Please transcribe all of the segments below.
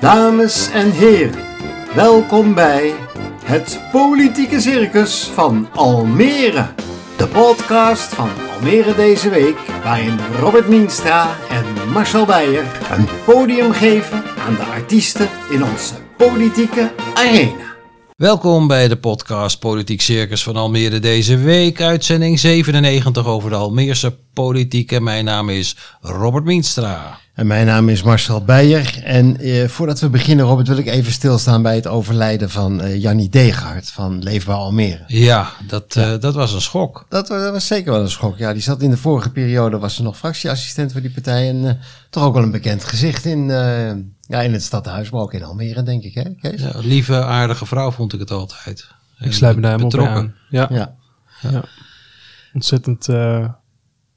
Dames en heren, welkom bij het Politieke Circus van Almere. De podcast van Almere deze week, waarin Robert Mienstra en Marcel Beijer een podium geven aan de artiesten in onze politieke arena. Welkom bij de podcast Politiek Circus van Almere deze week. Uitzending 97 over de Almeerse politiek. En mijn naam is Robert Mienstra. En mijn naam is Marcel Beijer. En eh, voordat we beginnen, Robert, wil ik even stilstaan bij het overlijden van eh, Jannie Degaard van Leefbaar Almere. Ja, dat, eh, dat was een schok. Dat, wa- dat was zeker wel een schok. Ja, die zat in de vorige periode, was ze nog fractieassistent voor die partij. En eh, toch ook wel een bekend gezicht in, eh, ja, in het stadhuis, maar ook in Almere, denk ik, hè, Kees? Ja, lieve, aardige vrouw vond ik het altijd. Ik sluit me daar helemaal aan. Ja, Ja. ontzettend.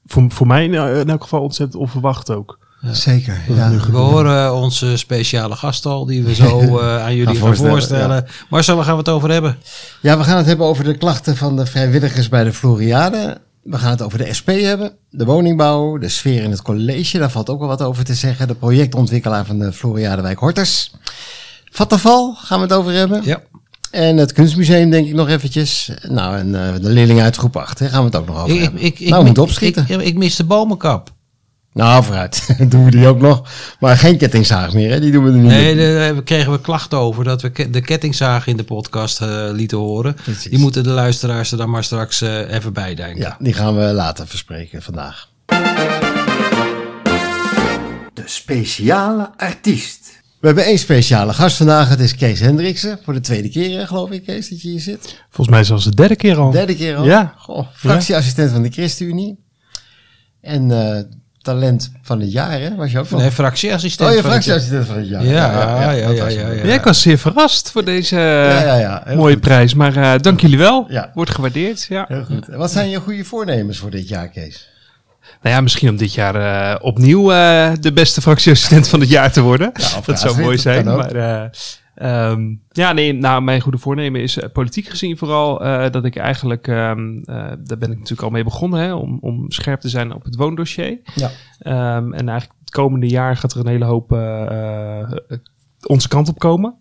Eh, voor, voor mij in, in elk geval ontzettend onverwacht ook. zeker. Ja. We horen onze speciale gast al, die we zo eh, aan jullie gaan voorstellen, voorstellen. Marcel, waar gaan we het over hebben? ja, we gaan het hebben over de klachten van de vrijwilligers bij de Floriade. We gaan het over de SP hebben, de woningbouw, de sfeer in het college. Daar valt ook wel wat over te zeggen. De projectontwikkelaar van de Floriadewijk Horters. Vattenval gaan we het over hebben. Ja. En het kunstmuseum denk ik nog eventjes. Nou, en eh, de leerlingen uit groep 8, hè, gaan we het ook nog over Ik, ik, hebben. ik, ik, nou, ik, opschieten. ik, ik mis de bomenkap. nou, vooruit. doen we die ook nog. Maar geen kettingzaag meer, hè? Die doen we er niet Nee, meer. daar kregen we klachten over dat we ke- de kettingzaag in de podcast eh, lieten horen. Precies. Die moeten de luisteraars er dan maar straks eh, even bij denken. Ja, die gaan we later verspreken vandaag. De speciale artiest. We hebben één speciale gast vandaag. Het is Kees Hendriksen. Voor de tweede keer, hè, geloof ik, Kees, dat je hier zit. Volgens mij zelfs de derde keer al. Derde keer al. Ja. Goh, fractieassistent van de ChristenUnie. En eh, talent van het jaar, hè? Was je ook van? Nee, fractieassistent. oh, je fractieassistent van het jaar. Ja, ja, ja, dat ja, was ja, hem. ja. Ja, ik was zeer verrast voor deze Ja, ja, ja. Heel mooie goed. prijs. Maar eh, dank jullie wel. Ja. Wordt gewaardeerd. Ja. Heel goed. En wat zijn je goede voornemens voor dit jaar, Kees? Nou ja, misschien om dit jaar eh, opnieuw eh, de beste fractieassistent van het jaar te worden. dat zou mooi zijn. Maar eh, ehm, ja, nee, nou, mijn goede voornemen is politiek gezien vooral dat ik eigenlijk, ehm, eh, daar ben ik natuurlijk al mee begonnen, hè, om, om scherp te zijn op het woondossier. Ja. Ehm, en eigenlijk het komende jaar gaat er een hele hoop onze kant op komen,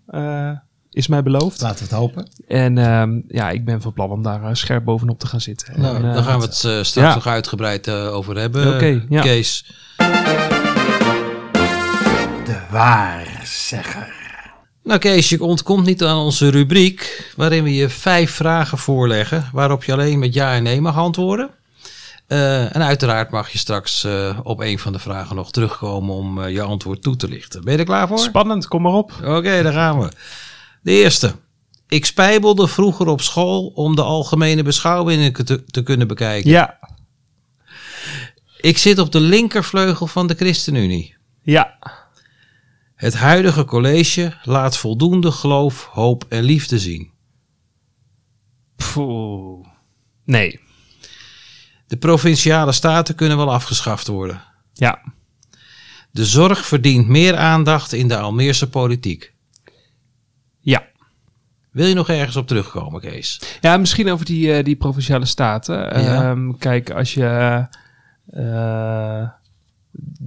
is mij beloofd. Laten we het hopen. En ehm, ja, ik ben van plan om daar eh, scherp bovenop te gaan zitten. Nou, En, eh, daar gaan we het eh, straks ja. nog uitgebreid eh, over hebben. Oké, ja. Kees. De waarzegger. Nou Kees, je ontkomt niet aan onze rubriek waarin we je vijf vragen voorleggen waarop je alleen met ja en nee mag antwoorden. Eh, en uiteraard mag je straks eh, op een van de vragen nog terugkomen om je antwoord toe te lichten. Ben je er klaar voor? Spannend, kom maar op. Oké, daar gaan we. De eerste. Ik spijbelde vroeger op school om de algemene beschouwingen te, te kunnen bekijken. Ja, Ik zit op de linkervleugel van de ChristenUnie. ja, Het huidige college laat voldoende geloof, hoop en liefde zien. Poeh. Nee, De provinciale staten kunnen wel afgeschaft worden. ja, De zorg verdient meer aandacht in de Almeerse politiek. Ja. Wil je nog ergens op terugkomen, Kees? Ja, misschien over die, eh, die provinciale staten. Ja. Ehm, kijk, als je... eh,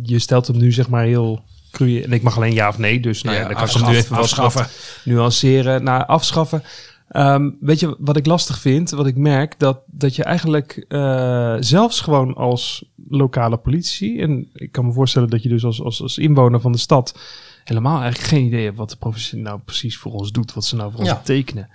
je stelt hem nu zeg maar heel cru... En ik mag alleen ja of nee, dus nou ja, dan kan ik hem nu even afschaffen. wat nuanceren. Nou, afschaffen. Ehm, weet je wat ik lastig vind? Wat ik merk, dat, dat je eigenlijk eh, zelfs gewoon als lokale politie... en ik kan me voorstellen dat je dus als, als, als inwoner van de stad... helemaal eigenlijk geen idee wat de provincie nou precies voor ons doet. Wat ze nou voor ons Ja. betekenen.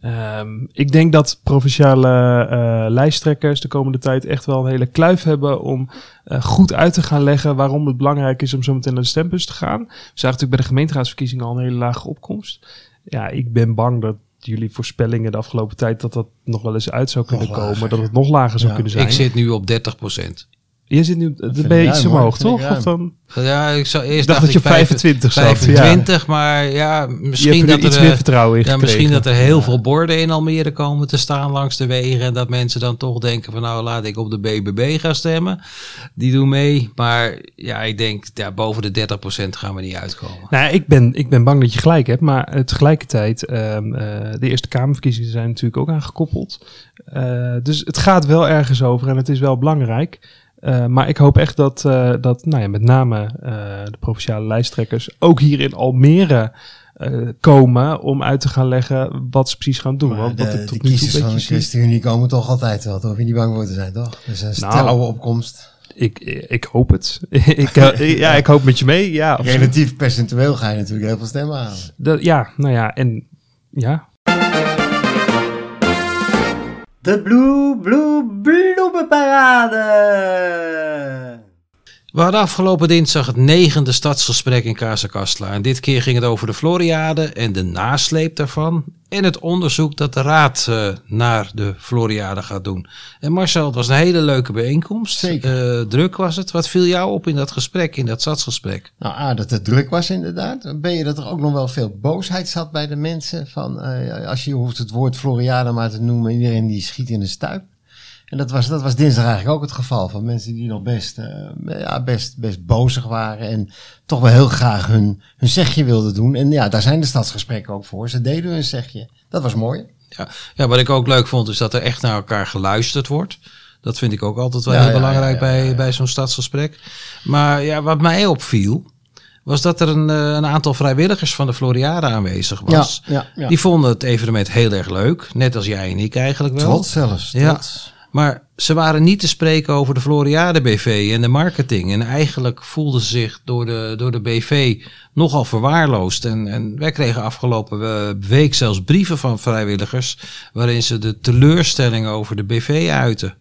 Ehm, ik denk dat provinciale eh, lijsttrekkers de komende tijd echt wel een hele kluif hebben om eh, goed uit te gaan leggen waarom het belangrijk is om zo meteen naar de stembus te gaan. We zagen natuurlijk bij de gemeenteraadsverkiezingen al een hele lage opkomst. Ja, ik ben bang dat jullie voorspellingen de afgelopen tijd dat dat nog wel eens uit zou kunnen Nog komen. lager, Dat het nog lager zou Ja. kunnen zijn. Ik zit nu op 30%. Je zit nu, vind dan ik ben je ruim, iets hoor. omhoog, toch? Of dan, Ja, ik, zou, eerst ik dacht dacht dat je ik 25 zat. 25, maar ja, misschien dat er iets er... meer eh, vertrouwen in Ja, gekregen. misschien dat er heel veel borden in Almere komen te staan langs de wegen. En dat mensen dan toch denken van nou laat ik op de BBB gaan stemmen. Die doen mee. Maar ja, ik denk ja, boven de 30% gaan we niet uitkomen. Nou, ik ben, ik ben bang dat je gelijk hebt, maar tegelijkertijd, ehm, eh, de Eerste Kamerverkiezingen zijn natuurlijk ook aangekoppeld. Eh, dus het gaat wel ergens over en het is wel belangrijk. Eh, maar ik hoop echt dat, eh, dat nou ja, met name eh, de provinciale lijsttrekkers ook hier in Almere komen om uit te gaan leggen wat ze precies gaan doen. Maar Want wat de, de toe kiezers van de ChristenUnie komen toch altijd wel. Daar hoef je niet bang voor te zijn, toch? Dus een Nou. opkomst. Ik, ik hoop het. ik, ja, ik hoop met je mee. Ja. Relatief percentueel ga je natuurlijk heel veel stemmen halen. Dat, ja, nou ja, en ja, The Blue Blue Blue Parada! We hadden afgelopen dinsdag het negende stadsgesprek in Kazakastla. En dit keer ging het over de Floriade en de nasleep daarvan. En het onderzoek dat de raad eh, naar de Floriade gaat doen. En Marcel, het was een hele leuke bijeenkomst. Zeker. Eh, druk was het. Wat viel jou op in dat gesprek, in dat stadsgesprek? Nou, A, dat het druk was inderdaad. Ben je dat er ook nog wel veel boosheid zat bij de mensen? Van, eh, als je hoeft het woord Floriade maar te noemen, iedereen die schiet in de stuip. En dat was, dat was dinsdag eigenlijk ook het geval. Van mensen die nog best, eh, ja, best, best bozig waren. En toch wel heel graag hun, hun zegje wilden doen. En ja, daar zijn de stadsgesprekken ook voor. Ze deden hun zegje. Dat was mooi. Ja, ja, wat ik ook leuk vond, is dat er echt naar elkaar geluisterd wordt. Dat vind ik ook altijd wel Ja, heel ja, belangrijk ja, bij, bij zo'n stadsgesprek. Maar ja, wat mij opviel, was dat er een, eh, een aantal vrijwilligers van de Floriade aanwezig was. Die vonden het evenement heel erg leuk. Net als jij en ik eigenlijk wel. Trots zelfs. Ja. Maar ze waren niet te spreken over de Floriade BV en de marketing. En eigenlijk voelden ze zich door de, door de BV nogal verwaarloosd. En, en wij kregen afgelopen eh, week zelfs brieven van vrijwilligers. waarin ze de teleurstelling over de BV uiten.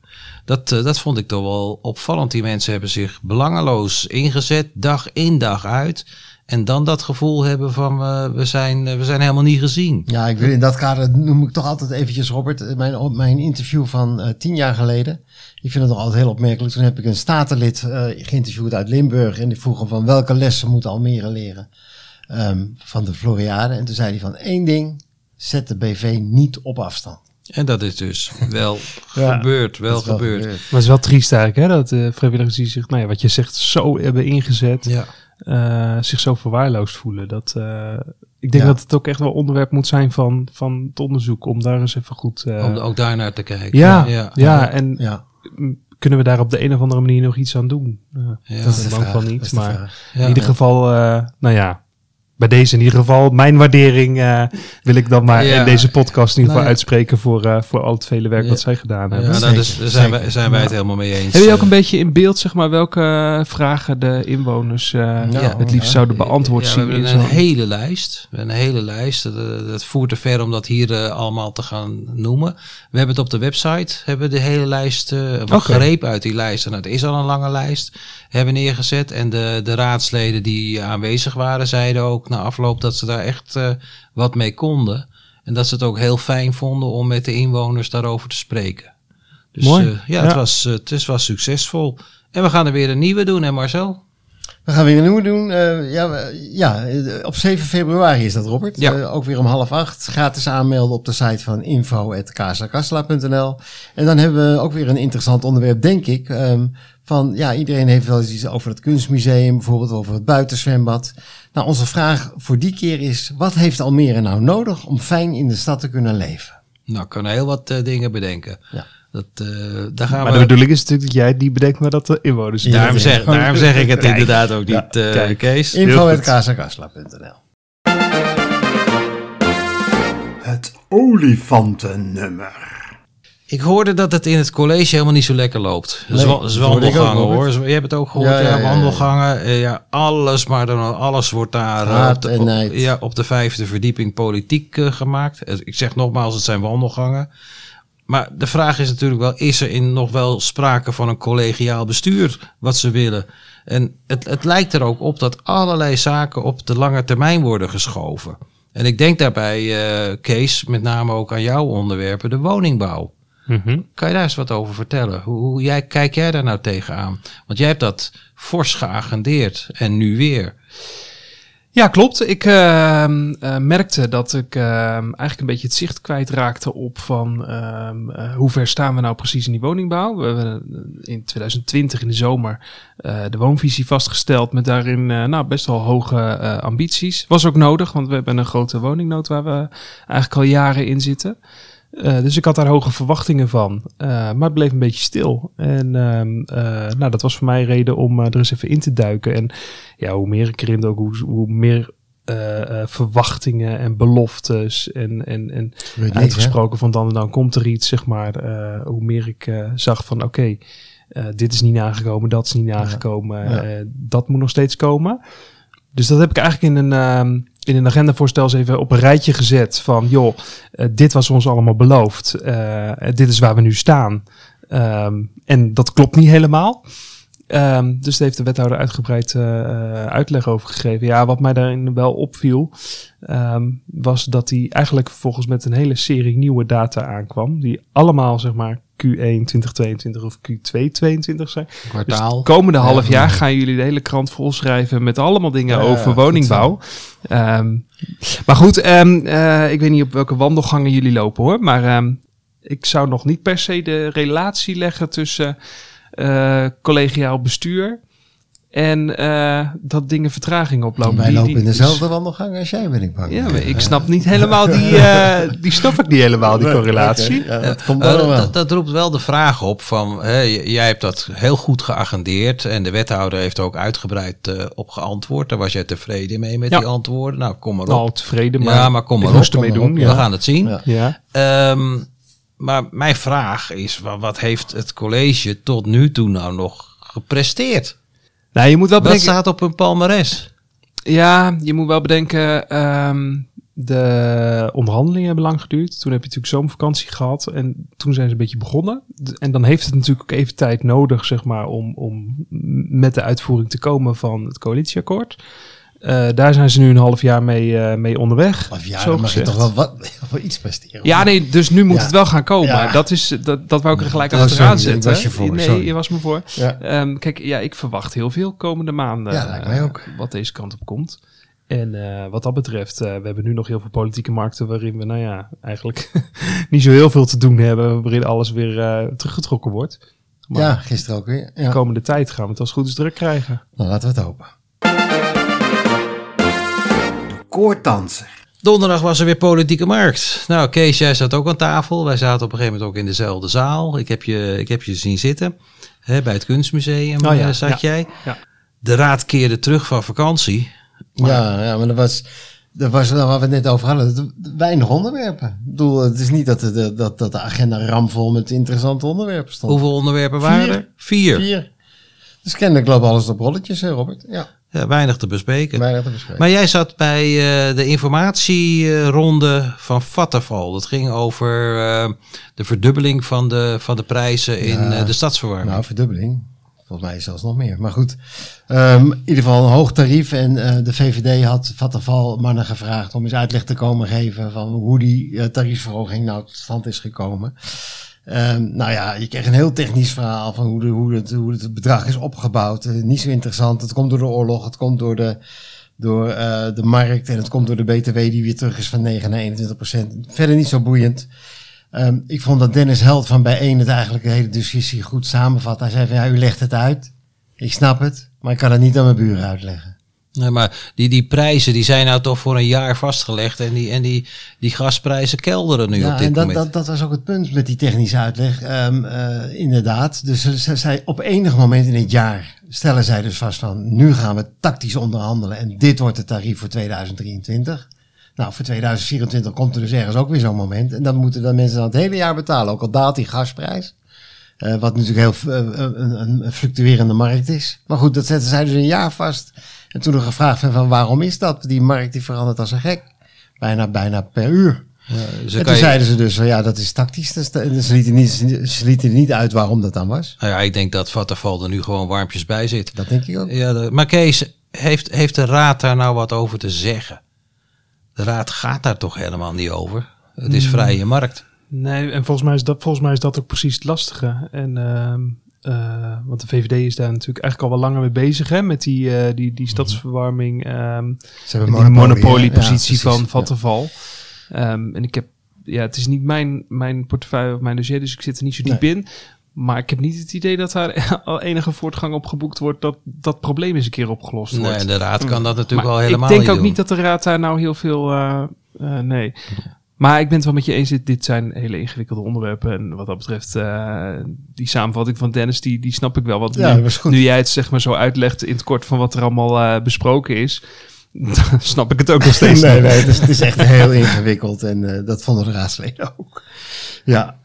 Dat, eh, dat vond ik toch wel opvallend. Die mensen hebben zich belangeloos ingezet, dag in dag uit. En dan dat gevoel hebben van eh, we, zijn, eh, we zijn helemaal niet gezien. Ja, ik wil in dat kader noem ik toch altijd eventjes, Robert, eh, mijn, mijn interview van eh, tien jaar geleden. Ik vind het nog altijd heel opmerkelijk. Toen heb ik een statenlid eh, geïnterviewd uit Limburg. En die vroeg hem van welke lessen moet Almere leren ehm, van de Floriade. En toen zei hij van één ding, zet de BV niet op afstand. En dat is dus wel Ja, gebeurd, wel gebeurd. maar het is wel triest eigenlijk, hè, dat vrijwilligers die zich, nou ja, wat je zegt, zo hebben ingezet, Ja. Eh, zich zo verwaarloosd voelen. Dat, eh, ik denk Ja. dat het ook echt wel onderwerp moet zijn van, van het onderzoek, om daar eens even goed... eh, Om ook daar naar te kijken. ja, ja, ja. en kunnen we daar op de een of andere manier nog iets aan doen? Ja. dat is de vraag. wel niet, maar- in ieder geval, eh, nou ja, bij deze in ieder geval, mijn waardering eh, wil ik dan maar Ja. in deze podcast in ieder geval Nou ja. uitspreken voor, eh, voor al het vele werk Ja. wat zij gedaan Ja, hebben. nou, Zeker, dus, daar zijn, wij, zijn wij het helemaal mee eens. Hebben jullie ook een beetje in beeld, zeg maar, welke vragen de inwoners eh, het liefst ja. zouden beantwoord ja, zien? We in hebben een zo'n- hele lijst. We hebben een hele lijst. Dat, dat voert te ver om dat hier allemaal te gaan noemen. We hebben het op de website, hebben we de hele lijst, eh wat greep uit die lijst. En het is al een lange lijst, hebben neergezet. En de, de raadsleden die aanwezig waren, zeiden ook na afloop dat ze daar echt eh, wat mee konden. En dat ze het ook heel fijn vonden om met de inwoners daarover te spreken. Dus Mooi. eh, ja, Het, was, eh, het is, was succesvol. En we gaan er weer een nieuwe doen, hè Marcel? We gaan weer een nieuwe doen. Eh, ja, we- ja, op 7 februari is dat, Robert. Ja. Eh, ook weer om half acht. Gratis aanmelden op de site van info.casakastela.nl. En dan hebben we ook weer een interessant onderwerp, denk ik. ehm, van, ja, iedereen heeft wel eens iets over het kunstmuseum, bijvoorbeeld over het buitenzwembad. Nou, onze vraag voor die keer is, wat heeft Almere nou nodig om fijn in de stad te kunnen leven? Nou, ik kan heel wat eh, dingen bedenken. Ja. Dat, eh, daar gaan Maar we... de bedoeling is natuurlijk dat jij het niet bedenkt, maar dat de inwoners Ja, daarom, zeg, daarom zeg ik het Kijk. inderdaad ook niet, eh, kijk. Kees. Het olifantennummer. Ik hoorde dat het in het college helemaal niet zo lekker loopt. Nee, Zwa- hoor. Je hebt het ook gehoord, Ja, wandelgangen. eh, ja, alles, maar dan alles wordt daar eh, op, ja, op de vijfde verdieping politiek eh, gemaakt. Ik zeg nogmaals, het zijn wandelgangen. Maar de vraag is natuurlijk wel, is er in nog wel sprake van een collegiaal bestuur wat ze willen? En het, het lijkt er ook op dat allerlei zaken op de lange termijn worden geschoven. En ik denk daarbij, Kees, met name ook aan jouw onderwerpen, de woningbouw. Mhm. Kan je daar eens wat over vertellen? Hoe, hoe jij, kijk jij daar nou tegenaan? Want jij hebt dat fors geagendeerd en nu weer. Ja, klopt. Ik ehm, eh, merkte dat ik ehm, eigenlijk een beetje het zicht kwijtraakte op van ehm, eh, hoe ver staan we nou precies in die woningbouw. We hebben eh, in 2020 in de zomer de woonvisie vastgesteld met daarin nou, best wel hoge ambities. Was ook nodig, want we hebben een grote woningnood waar we eigenlijk al jaren in zitten. Eh, dus ik had daar hoge verwachtingen van. Eh, maar het bleef een beetje stil. En ehm, eh, nou, dat was voor mij reden om er eens even in te duiken. En ja, hoe meer ik erin ook, hoe, hoe meer verwachtingen en beloftes en, en, en hè? uitgesproken van dan en dan komt er iets, zeg maar. hoe meer ik zag van oké, dit is niet nagekomen, dat is niet nagekomen, Ja. dat moet nog steeds komen. Dus dat heb ik eigenlijk in een, ehm, in een agendavoorstel eens even op een rijtje gezet van joh, eh, dit was ons allemaal beloofd, eh, dit is waar we nu staan. Ehm, en dat klopt niet helemaal. Ehm, dus daar heeft de wethouder uitgebreid eh, eh, uitleg over gegeven. Ja, wat mij daarin wel opviel, ehm, was dat hij eigenlijk vervolgens met een hele serie nieuwe data aankwam. Die allemaal, zeg maar, Q1 2022 of Q2 2022 zijn. Dus Kwartaal. het komende Ja. half jaar gaan jullie de hele krant volschrijven met allemaal dingen Ja, over woningbouw. Ehm, maar goed, eh, ik weet niet op welke wandelgangen jullie lopen hoor. Maar ik zou nog niet per se de relatie leggen tussen eh, collegiaal bestuur en eh, dat dingen vertraging oplopen. Wij Die- lopen die- in dezelfde wandelgang als jij, ben ik bang. Ja, maar ik snap niet helemaal die, eh, die snap ik niet helemaal, die correlatie. Ja, dat komt dan wel. dat, dat roept wel de vraag op van, hè, jij hebt dat heel goed geagendeerd en de wethouder heeft er ook uitgebreid eh, op geantwoord. Daar was jij tevreden mee met Ja. die antwoorden. Nou, kom maar op. Al tevreden, maar, ja, maar kom maar op. ermee doen. op, We gaan het zien. Ja. Ja. Maar mijn vraag is, wa- wat heeft het college tot nu toe nou nog gepresteerd? Nou, je moet wel bedenken, staat op hun palmares? Ja, je moet wel bedenken, ehm, de onderhandelingen hebben lang geduurd. Toen heb je natuurlijk zomervakantie gehad en toen zijn ze een beetje begonnen. En dan heeft het natuurlijk ook even tijd nodig, zeg maar, om, om met de uitvoering te komen van het coalitieakkoord. Eh, daar zijn ze nu een half jaar mee, eh, mee onderweg. Of ja, zo dan mag je toch wel, wat, wel iets presteren. Ja, nee, dus nu moet Ja. het wel gaan komen. Ja. Dat, is, dat, dat wou ik er gelijk Oh, achteraan sorry, zetten. was je voor, nee, sorry. je was me voor. Ja. Ehm, kijk, ja, ik verwacht heel veel komende maanden. Ja, lijkt mij eh, ook. Wat deze kant op komt. En wat dat betreft, we hebben nu nog heel veel politieke markten waarin we, nou ja, eigenlijk niet zo heel veel te doen hebben. Waarin alles weer eh, teruggetrokken wordt. Maar ja, gisteren ook weer. de komende tijd gaan we het als goed is druk krijgen. Nou, laten we het hopen. De koordanser. Donderdag was er weer politieke markt. Nou, Kees, jij zat ook aan tafel. Wij zaten op een gegeven moment ook in dezelfde zaal. Ik heb je, ik heb je zien zitten. Hè, bij het kunstmuseum Oh ja, eh, zat ja, jij. ja. De raad keerde terug van vakantie. Ja, ja, maar dat was, dat was waar we het net over hadden. Weinig onderwerpen. Ik bedoel, het is niet dat de, dat, dat de agenda ramvol met interessante onderwerpen stond. Hoeveel onderwerpen waren er? Vier. Vier. Dus kennelijk loopt alles op rolletjes, hè, Robert? Ja, Ja, weinig te bespreken. weinig te bespreken. Maar jij zat bij eh, de informatieronde van Vattenfall. Dat ging over eh, de verdubbeling van de, van de prijzen in Ja. eh, de stadsverwarming. Nou, verdubbeling. Volgens mij zelfs nog meer. Maar goed, Ehm, in ieder geval een hoog tarief. En de VVD had Vattenfall mannen gevraagd om eens uitleg te komen geven van hoe die tariefverhoging nou tot stand is gekomen. Ehm, nou ja, je kreeg een heel technisch verhaal van hoe, de, hoe, het, hoe het bedrag is opgebouwd. Eh, niet zo interessant. Het komt door de oorlog, het komt door de, door, eh, de markt en het komt door de BTW die weer terug is van 9 naar 21 procent. Verder niet zo boeiend. Ehm, ik vond dat Dennis Held van Bijeen het eigenlijk de hele discussie goed samenvat. Hij zei van ja, u legt het uit. Ik snap het, maar ik kan het niet aan mijn buren uitleggen. Nee, maar die, die prijzen die zijn nou toch voor een jaar vastgelegd. En die, en die, die gasprijzen kelderen nu ja, op dit en dat, moment. dat, dat was ook het punt met die technische uitleg. Ehm, eh, inderdaad. Dus ze, ze zei op enig moment in het jaar stellen zij dus vast van nu gaan we tactisch onderhandelen en dit wordt het tarief voor 2023. Nou, voor 2024 komt er dus ergens ook weer zo'n moment. En dan moeten dan mensen dan het hele jaar betalen, ook al daalt die gasprijs. Eh, wat natuurlijk heel eh, een, een, een fluctuerende markt is. Maar goed, dat zetten zij dus een jaar vast. En toen nog gevraagd van, van waarom is dat? Die markt die verandert als een gek. Bijna, bijna per uur. Ja, dus en toen je- zeiden ze dus van ja, dat is tactisch. Dus de- ze, lieten niet, ze lieten niet uit waarom dat dan was. Nou ja, ik denk dat Vattenfall er nu gewoon warmpjes bij zit. Dat denk ik ook. Ja, de- maar Kees, heeft, heeft de raad daar nou wat over te zeggen? De raad gaat daar toch helemaal niet over? Het is vrije markt. Nee, en volgens mij is dat, volgens mij is dat ook precies het lastige. En, eh, want de VVD is daar natuurlijk eigenlijk al wel langer mee bezig, hè, met die, eh, die, die stadsverwarming. ehm Ze hebben monopoliepositie? Ja, van. Vattenval. Ehm, en ik heb, ja, het is niet mijn, mijn portefeuille of mijn dossier, dus ik zit er niet zo diep in. Maar ik heb niet het idee dat daar al enige voortgang op geboekt wordt, dat dat probleem eens een keer opgelost Nee, wordt. en de raad kan dat natuurlijk al helemaal ik denk niet ook doen. niet dat de raad daar nou heel veel, eh, nee. Maar ik ben het wel met je eens, dit, dit zijn hele ingewikkelde onderwerpen. En wat dat betreft, eh, die samenvatting van Dennis, die, die snap ik wel. Want Ja, nu, jij het zeg maar zo uitlegt in het kort van wat er allemaal eh, besproken is, dan snap ik het ook nog steeds nee, niet. nee, het is, het is echt heel ingewikkeld en eh, dat vonden de raadsleden ook. Ja.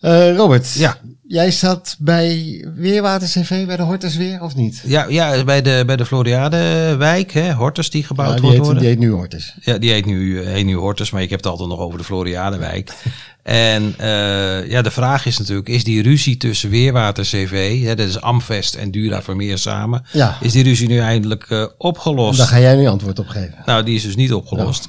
Eh, Robert, Ja. Jij zat bij Weerwater CV, bij de Hortus weer, of niet? Ja, ja bij de, bij de Floriade-wijk, hè, Hortus die gebouwd Ja, die, wordt heet, die heet nu Hortus. Ja, die heet nu, heet nu Hortus, maar ik heb het altijd nog over de Floriadewijk. en eh, ja, de vraag is natuurlijk, is die ruzie tussen Weerwater CV, hè, dat is Amvest en Dura Vermeer samen, Ja, is die ruzie nu eindelijk eh, opgelost? daar ga jij nu antwoord op geven. Nou, die is dus niet opgelost.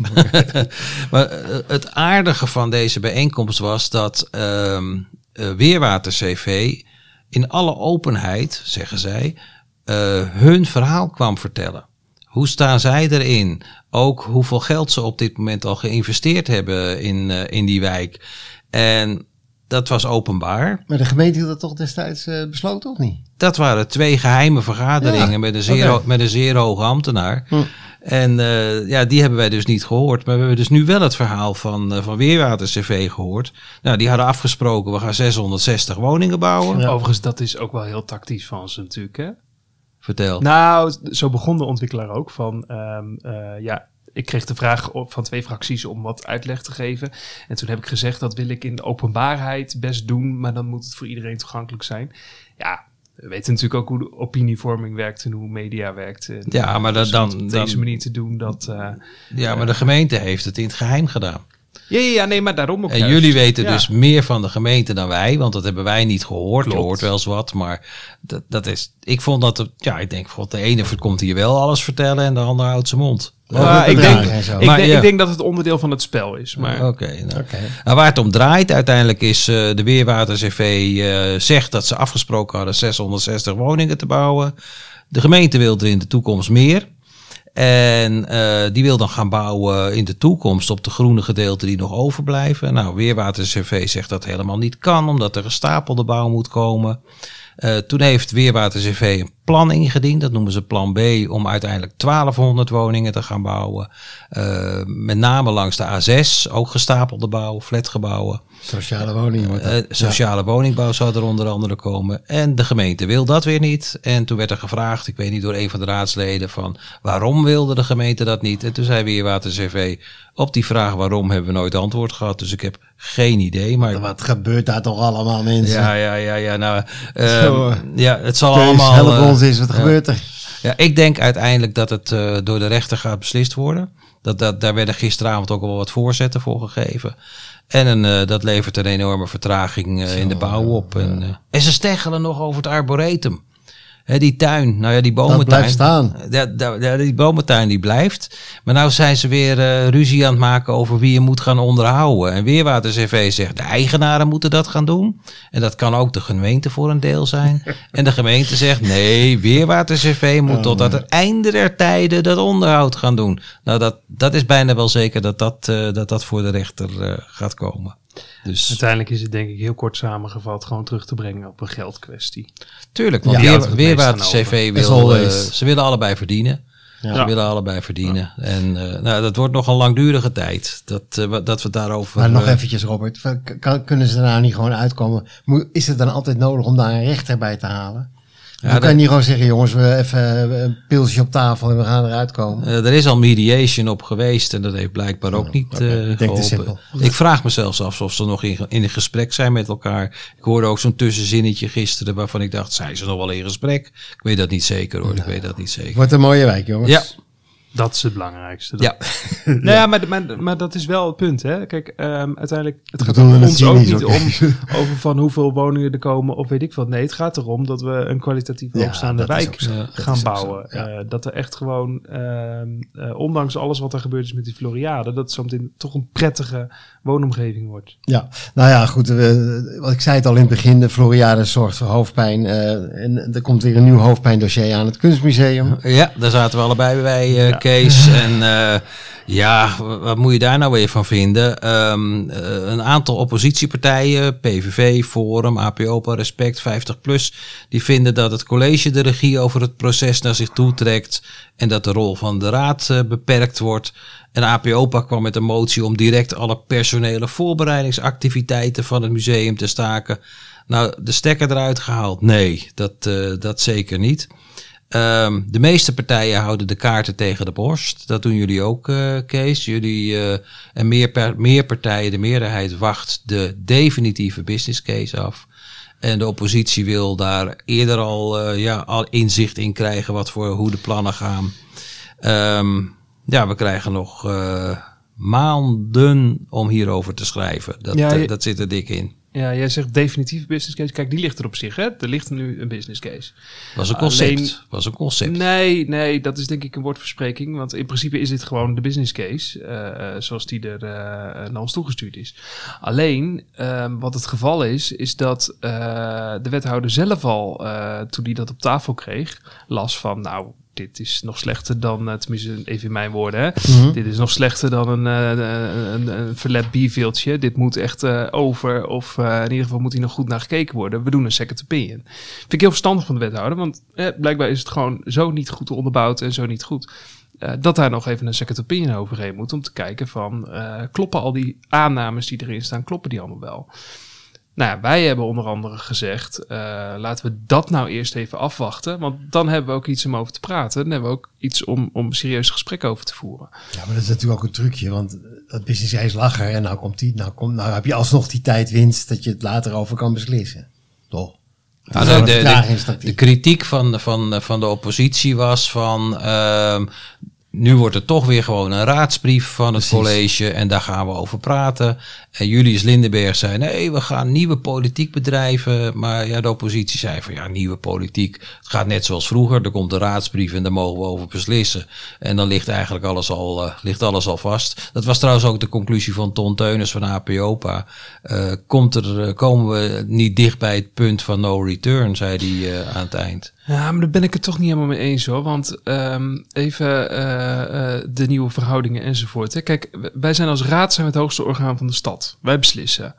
maar eh, het aardige van deze bijeenkomst was dat ehm eh, Weerwater CV in alle openheid, zeggen zij, eh, hun verhaal kwam vertellen. Hoe staan zij erin? Ook hoeveel geld ze op dit moment al geïnvesteerd hebben in, eh, in die wijk. En dat was openbaar. Maar de gemeente hield dat toch destijds besloten, of niet? Dat waren twee geheime vergaderingen Ja, met, een zeer, met een zeer hoge ambtenaar. Hm. En eh, ja, die hebben wij dus niet gehoord. Maar we hebben dus nu wel het verhaal van, eh, van Weerwater CV gehoord. Nou, die hadden afgesproken, we gaan 660 woningen bouwen. Ja. Overigens, dat is ook wel heel tactisch van ze natuurlijk, hè? Vertel. Nou, zo begon de ontwikkelaar ook van, ehm, eh, ja, ik kreeg de vraag op- van twee fracties om wat uitleg te geven. En toen heb ik gezegd, dat wil ik in de openbaarheid best doen, maar dan moet het voor iedereen toegankelijk zijn. Ja, we weten natuurlijk ook hoe de opinievorming werkt en hoe media werkt. En, Ja, maar dat- dus om dan- op dan- deze manier te doen, dat... eh, ja, maar de gemeente heeft het in het geheim gedaan. Ja, ja, ja, nee, maar daarom ook En juist. jullie weten Ja. dus meer van de gemeente dan wij, want dat hebben wij niet gehoord. Je hoort wel eens wat, maar dat, dat is. Ik vond dat, het- ja, ik denk, god, de ene komt hier wel alles vertellen en de andere houdt zijn mond. Ik, denk, ik, Maar denk, ja. ik denk dat het onderdeel van het spel is. Maar Oké. nou. Oké. Nou, waar het om draait uiteindelijk is eh, de Weerwater CV eh, zegt dat ze afgesproken hadden 660 woningen te bouwen. De gemeente wil er in de toekomst meer. En eh, die wil dan gaan bouwen in de toekomst op de groene gedeelten die nog overblijven. Nou, Weerwater CV zegt dat helemaal niet kan, omdat er gestapelde bouw moet komen. Eh, toen heeft Weerwater CV een plan ingediend, dat noemen ze plan B, om uiteindelijk 1200 woningen te gaan bouwen. Eh, met name langs de A6, ook gestapelde bouw, flatgebouwen. Sociale woning dat. Eh, sociale woningbouw zou er onder andere komen. En de gemeente wil dat weer niet. En toen werd er gevraagd, ik weet niet door een van de raadsleden, van waarom wilde de gemeente dat niet? En toen zei Weerwater CV, op die vraag waarom hebben we nooit antwoord gehad. Dus ik heb geen idee. Maar Wat gebeurt daar toch allemaal, mensen? ja, ja, ja, ja. Nou, eh, Zo, eh, ja, het zal allemaal. help eh, ons eens, wat ja. gebeurt er? ja, ik denk uiteindelijk dat het eh, door de rechter gaat beslist worden. Dat, dat, daar werden gisteravond ook al wat voorzetten voor gegeven. En een, eh, dat levert een enorme vertraging eh, in de bouw op. En, eh, en ze steggelen nog over het arboretum. Die tuin, nou ja, die bomentuin. blijft staan. Ja, da- ja, die bomentuin die blijft. Maar nou zijn ze weer eh, ruzie aan het maken over wie je moet gaan onderhouden. En Weerwater CV zegt, de eigenaren moeten dat gaan doen. En dat kan ook de gemeente voor een deel zijn. en de gemeente zegt, nee, Weerwater CV moet tot aan het einde der tijden dat onderhoud gaan doen. Nou, dat, dat is bijna wel zeker dat dat, eh, dat, dat voor de rechter eh, gaat komen. Dus uiteindelijk is het denk ik heel kort samengevat gewoon terug te brengen op een geldkwestie. tuurlijk, want Ja, Weer- houdt het Weerwater meest aan CV As wil, eh, always. ze willen allebei verdienen. Ja. Ze willen allebei verdienen. En eh, nou, dat wordt nog een langdurige tijd. Dat, eh, dat we daarover. Maar nog eh, eventjes, Robert. Van, Kan, kunnen ze er nou niet gewoon uitkomen? Moet- Is het dan altijd nodig om daar een rechter bij te halen? Ja, Dan kan je niet gewoon zeggen, jongens, we even eh, een pilsje op tafel en we gaan eruit komen. eh, er is al mediation op geweest en dat heeft blijkbaar ook niet oké. eh geholpen. Ik vraag me zelfs af of ze nog in, in een gesprek zijn met elkaar. Ik hoorde ook zo'n tussenzinnetje gisteren waarvan ik dacht, zijn ze nog wel in gesprek? Ik weet dat niet zeker hoor, ik weet dat niet zeker. Wordt een mooie wijk, jongens. Ja, Dat is het belangrijkste. ja. Nou ja, maar, maar, maar dat is wel het punt. Hè? Kijk, ehm, uiteindelijk, het gaat het ons ook niet om over van hoeveel woningen er komen of weet ik wat. Nee, het gaat erom dat we een kwalitatief Ja, dat wijk ook zo. Ja, Dat gaan bouwen. zo, ja. Eh, dat er echt gewoon, ehm, eh, ondanks alles wat er gebeurd is met die Floriade, dat het zo meteen toch een prettige woonomgeving wordt. Ja, nou ja, goed. We, wat ik zei het al in het begin, de Floriade zorgt voor hoofdpijn. eh, en er komt weer een nieuw hoofdpijndossier aan het Kunstmuseum. Ja, daar zaten we allebei bij, eh, Ja. Kees. En eh, Ja, wa- wat moet je daar nou weer van vinden? Ehm, eh, een aantal oppositiepartijen, PVV, Forum, APOPA, Respect, 50PLUS... die vinden dat het college de regie over het proces naar zich toe trekt... en dat de rol van de raad eh, beperkt wordt. En APOPA kwam met een motie om direct alle personele voorbereidingsactiviteiten... van het museum te staken. Nou, de stekker eruit gehaald? Nee, dat, dat zeker niet. Ehm, de meeste partijen houden de kaarten tegen de borst. Dat doen jullie ook, eh, Kees. Jullie eh, en meer, meer partijen, de meerderheid wacht de definitieve business case af. En de oppositie wil daar eerder al, eh, ja, al inzicht in krijgen wat voor, hoe de plannen gaan. Ehm, ja, we krijgen nog maanden om hierover te schrijven. Dat, Ja, je- dat zit er dik in. Ja, jij zegt definitief business case. Kijk, die ligt er op zich. Hè? Er ligt nu een business case. Was een concept. Alleen- Was een concept. Nee, nee, dat is denk ik een woordverspreking. Want in principe is dit gewoon de business case. eh, eh, zoals die er eh, naar ons toegestuurd is. Alleen, ehm, wat het geval is, is dat de wethouder zelf al, toen hij dat op tafel kreeg, las van, nou, dit is nog slechter dan, eh, tenminste even in mijn woorden, hè. Mhm. Dit is nog slechter dan een, eh, een, een verlet bierveeltje. Dit moet echt eh, over. Of in ieder geval moet hier nog goed naar gekeken worden. We doen een second opinion. Vind ik heel verstandig van de wethouder. Want eh, blijkbaar is het gewoon zo niet goed onderbouwd en zo niet goed. dat daar nog even een second opinion overheen moet. Om te kijken van kloppen al die aannames die erin staan, kloppen die allemaal wel. Nou ja, wij hebben onder andere gezegd, eh, laten we dat nou eerst even afwachten. Want dan hebben we ook iets om over te praten. Dan hebben we ook iets om, om serieus gesprek over te voeren. Ja, maar dat is natuurlijk ook een trucje, want dat business case lag er en nou komt die, nou, komt, nou heb je alsnog die tijdwinst dat je het later over kan beslissen. Toch? Is de, de, kritiek van, van, van de oppositie was van. ehm, nu wordt het toch weer gewoon een raadsbrief van het Precies. college en daar gaan we over praten. En Julius Lindenberg zei: nee, we gaan nieuwe politiek bedrijven. Maar ja, de oppositie zei van ja, nieuwe politiek. Het gaat net zoals vroeger. Er komt een raadsbrief en daar mogen we over beslissen. En dan ligt eigenlijk alles al, eh, ligt alles al vast. Dat was trouwens ook de conclusie van Ton Teunus van APOPA. Eh, komt er, eh, komen we niet dicht bij het punt van no return, zei hij aan het eind. Ja, maar daar ben ik het toch niet helemaal mee eens hoor. Want ehm, even de nieuwe verhoudingen enzovoort. Hè. Kijk, wij zijn als raad zijn het hoogste orgaan van de stad. Wij beslissen.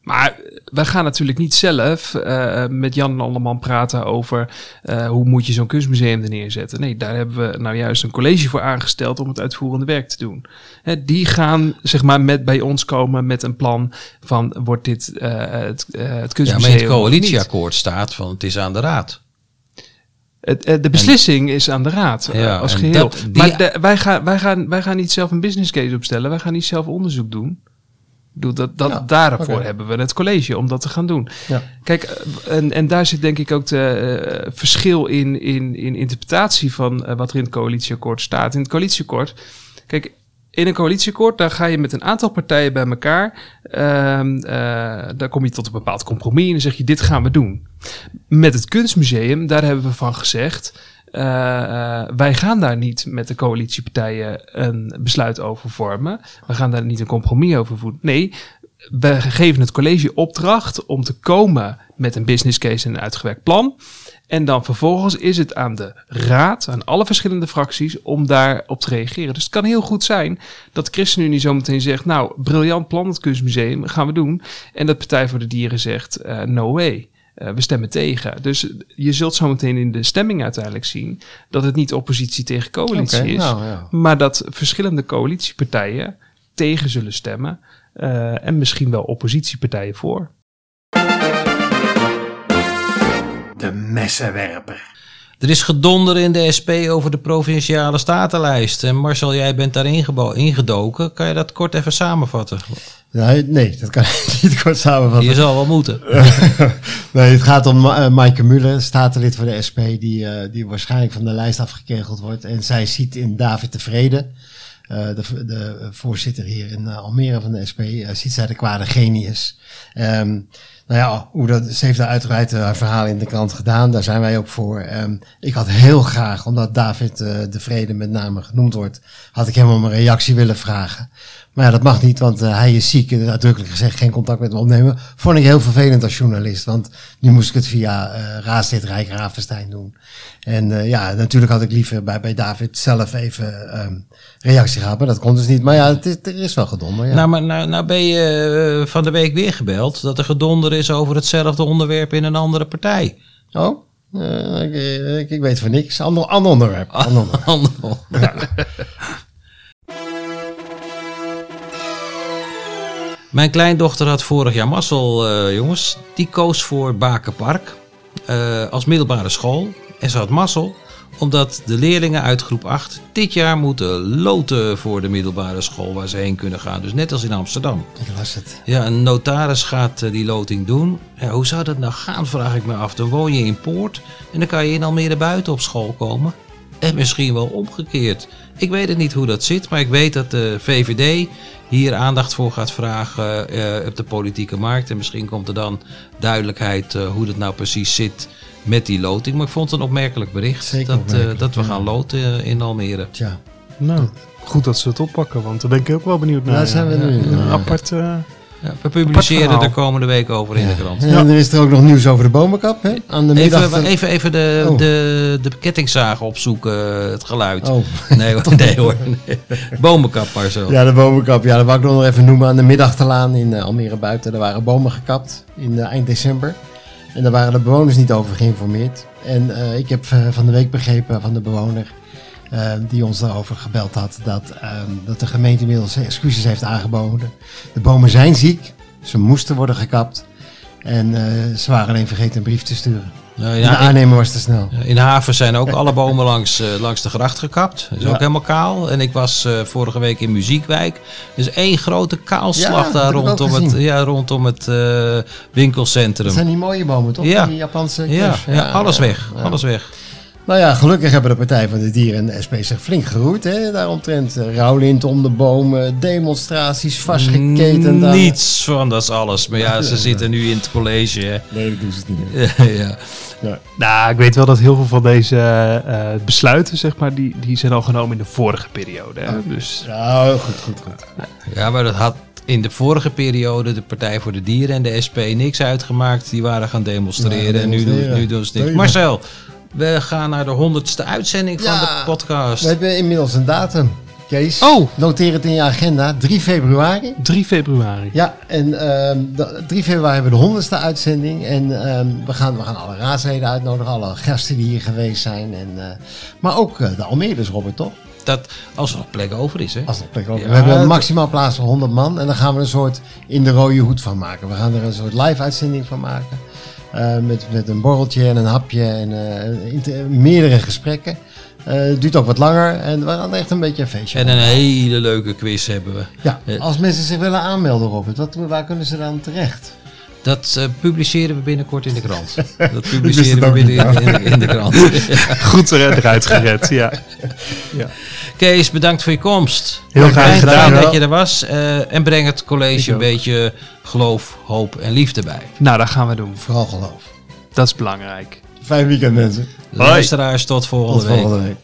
Maar wij gaan natuurlijk niet zelf eh, met Jan en Alleman praten over eh, hoe moet je zo'n kunstmuseum er neerzetten. Nee, daar hebben we nou juist een college voor aangesteld om het uitvoerende werk te doen. Hè, die gaan zeg maar met bij ons komen met een plan van wordt dit eh, het, het Ja, kunstmuseum maar in het coalitieakkoord staat van het is aan de raad. Het, de beslissing is aan de raad Ja, als geheel. dat- die- maar de- wij, gaan, wij, gaan, wij gaan niet zelf een business case opstellen. Wij gaan niet zelf onderzoek doen. Bedoel, dat, dat, Ja, daarvoor hebben we het college om dat te gaan doen. Ja. Kijk, eh, en, en daar zit denk ik ook de eh, verschil in, in, in interpretatie van eh, wat er in het coalitieakkoord staat. In het coalitieakkoord, kijk, in een coalitieakkoord, daar ga je met een aantal partijen bij elkaar. ehm eh, daar kom je tot een bepaald compromis en dan zeg je, dit gaan we doen. Met het kunstmuseum, daar hebben we van gezegd. Eh, wij gaan daar niet met de coalitiepartijen een besluit over vormen. We gaan daar niet een compromis over voeren. Nee, we geven het college opdracht om te komen met een business case en een uitgewerkt plan. En dan vervolgens is het aan de raad, aan alle verschillende fracties, om daarop te reageren. Dus het kan heel goed zijn dat de ChristenUnie zometeen zegt, nou, briljant plan, het kunstmuseum, gaan we doen. En dat Partij voor de Dieren zegt, eh, no way. Eh, we stemmen tegen. Dus je zult zometeen in de stemming uiteindelijk zien dat het niet oppositie tegen coalitie is, nou, ja. maar dat verschillende coalitiepartijen tegen zullen stemmen eh, en misschien wel oppositiepartijen voor. De messenwerper. Er is gedonder in de SP over de provinciale statenlijst. En Marcel, jij bent daarin ingedoken. Kan je dat kort even samenvatten? Nee, nee, dat kan ik niet kort samenvatten. Je zal wel moeten. nee, het gaat om uh, Maaike Muller, statenlid voor de SP, die, uh, die waarschijnlijk van de lijst afgekegeld wordt. En zij ziet in David Tevreden, uh, de, de voorzitter hier in Almere van de SP, ziet zij de kwade genius. Um, nou ja, hoe dat, ze heeft daar uitgebreid haar verhaal in de krant gedaan. Daar zijn wij ook voor. Um, ik had heel graag, omdat David de Vrede met name genoemd wordt, had ik helemaal mijn reactie willen vragen. Maar ja, dat mag niet, want eh, hij is ziek. En uitdrukkelijk gezegd geen contact met hem opnemen. Vond ik heel vervelend als journalist. Want nu moest ik het via uh, Raadslid Rijk Ravenstein doen. En uh, ja, natuurlijk had ik liever bij, bij David zelf even um, reactie gehad. Maar dat kon dus niet. Maar ja, het is, er is wel gedonder. Ja. Nou, maar nou, nou ben je van de week weer gebeld dat er gedonder is over hetzelfde onderwerp in een andere partij. Oh? Uh, ik, ik, ik, weet van niks. Ander, ander onderwerp. Ander onderwerp. ander onderwerp. Ja. Mijn kleindochter had vorig jaar mazzel, uh, jongens. Die koos voor Bakenpark uh, als middelbare school. En ze had mazzel omdat de leerlingen uit groep 8 dit jaar moeten loten voor de middelbare school waar ze heen kunnen gaan. Dus net als in Amsterdam. Ik las het. Ja, een notaris gaat uh, die loting doen. Ja, hoe zou dat nou gaan, vraag ik me af. Dan woon je in Poort en dan kan je in Almere buiten op school komen. En misschien wel omgekeerd. Ik weet het niet hoe dat zit, maar ik weet dat de VVD hier aandacht voor gaat vragen uh, op de politieke markt. En misschien komt er dan duidelijkheid uh, hoe dat nou precies zit met die loting. Maar ik vond het een opmerkelijk bericht Zeker dat, opmerkelijk, dat we ja. gaan loten in Almere. Tja. Nou, goed dat ze het oppakken, want daar ben ik ook wel benieuwd naar. Daar zijn we nu. Een Ja. apart... eh, Ja, we publiceren er komende week over in de krant. En er is er ook nog nieuws over de bomenkap. Hè? Aan de middag. Even, even, even de, Oh. de, de kettingzagen opzoeken, het geluid. Oh. Nee, hoor, nee hoor. Nee. Bomenkap maar zo. Ja, de bomenkap. Ja, dat wou ik nog even noemen. Aan de middagtelaan in eh, Almere Buiten. Er waren bomen gekapt in eh, eind december. En daar waren de bewoners niet over geïnformeerd. En eh, ik heb eh, van de week begrepen van de bewoner eh, die ons daarover gebeld had, dat, eh, dat de gemeente inmiddels excuses heeft aangeboden. De bomen zijn ziek, ze moesten worden gekapt. En eh, ze waren alleen vergeten een brief te sturen. Nou, de ja, aannemer was te snel. in Haven zijn ook alle bomen langs, eh, langs de gracht gekapt. Dat is Ja. ook helemaal kaal. En ik was vorige week in Muziekwijk. Dus één grote kaalslag Ja, daar rondom het, ja, rondom het eh, Dat winkelcentrum. zijn die mooie bomen, toch? Ja. Die Japanse Ja, kers. ja, alles weg. Alles weg. Nou ja, gelukkig hebben de Partij van de Dieren en de SP zich flink geroerd. Hè? Daaromtrent uh, rouwlint om de bomen, demonstraties vastgeketend. aan- Niets van dat is alles. Maar ja, ze zitten nu in het college. Hè. Nee, dat doen ze niet meer. ja. Nou, ik weet wel dat heel veel van deze eh, besluiten, zeg maar, die, die zijn al genomen in de vorige periode. Hè? Dus Nou, goed, goed, goed. ja, maar dat had in de vorige periode de Partij voor de Dieren en de SP niks uitgemaakt. Die waren gaan demonstreren Ja, en nu, nu doen ze niks. Marcel, we gaan naar de honderdste uitzending van de podcast. We hebben inmiddels een datum. Kees, Oh. noteer het in je agenda. 3 februari. 3 februari. Ja, en ehm, de- 3 februari hebben we de honderdste uitzending. En ehm, we, gaan, we gaan alle raadsleden uitnodigen, alle gasten die hier geweest zijn. En, eh, maar ook eh, de Almeerders, Robert, toch? Dat, als er nog plek over is, hè? Als er plek over. Ja, we hebben maximaal plaats van 100 man. En dan gaan we een soort in de rode hoed van maken. We gaan er een soort live uitzending van maken. Eh, met, met een borreltje en een hapje en eh, meerdere gesprekken. Eh, Het duurt ook wat langer en we gaan echt een beetje een feestje En een hele leuke quiz hebben we. Ja, Eh. als mensen zich willen aanmelden, Robert, wat, waar kunnen ze dan terecht? Dat eh, publiceren we binnenkort in de krant. Dat wist publiceren we ook binnen niet, in, in, in de krant. Goed er- eruit gered, ja. Kees, bedankt voor je komst. Heel graag gedaan. Fijn dat wel. je er was. eh, en breng het college Ik een ook. beetje geloof, hoop en liefde bij. Nou, dat gaan we doen. Vooral geloof. Dat is belangrijk. Fijn weekend mensen. Luisteraars, tot volgende Tot week.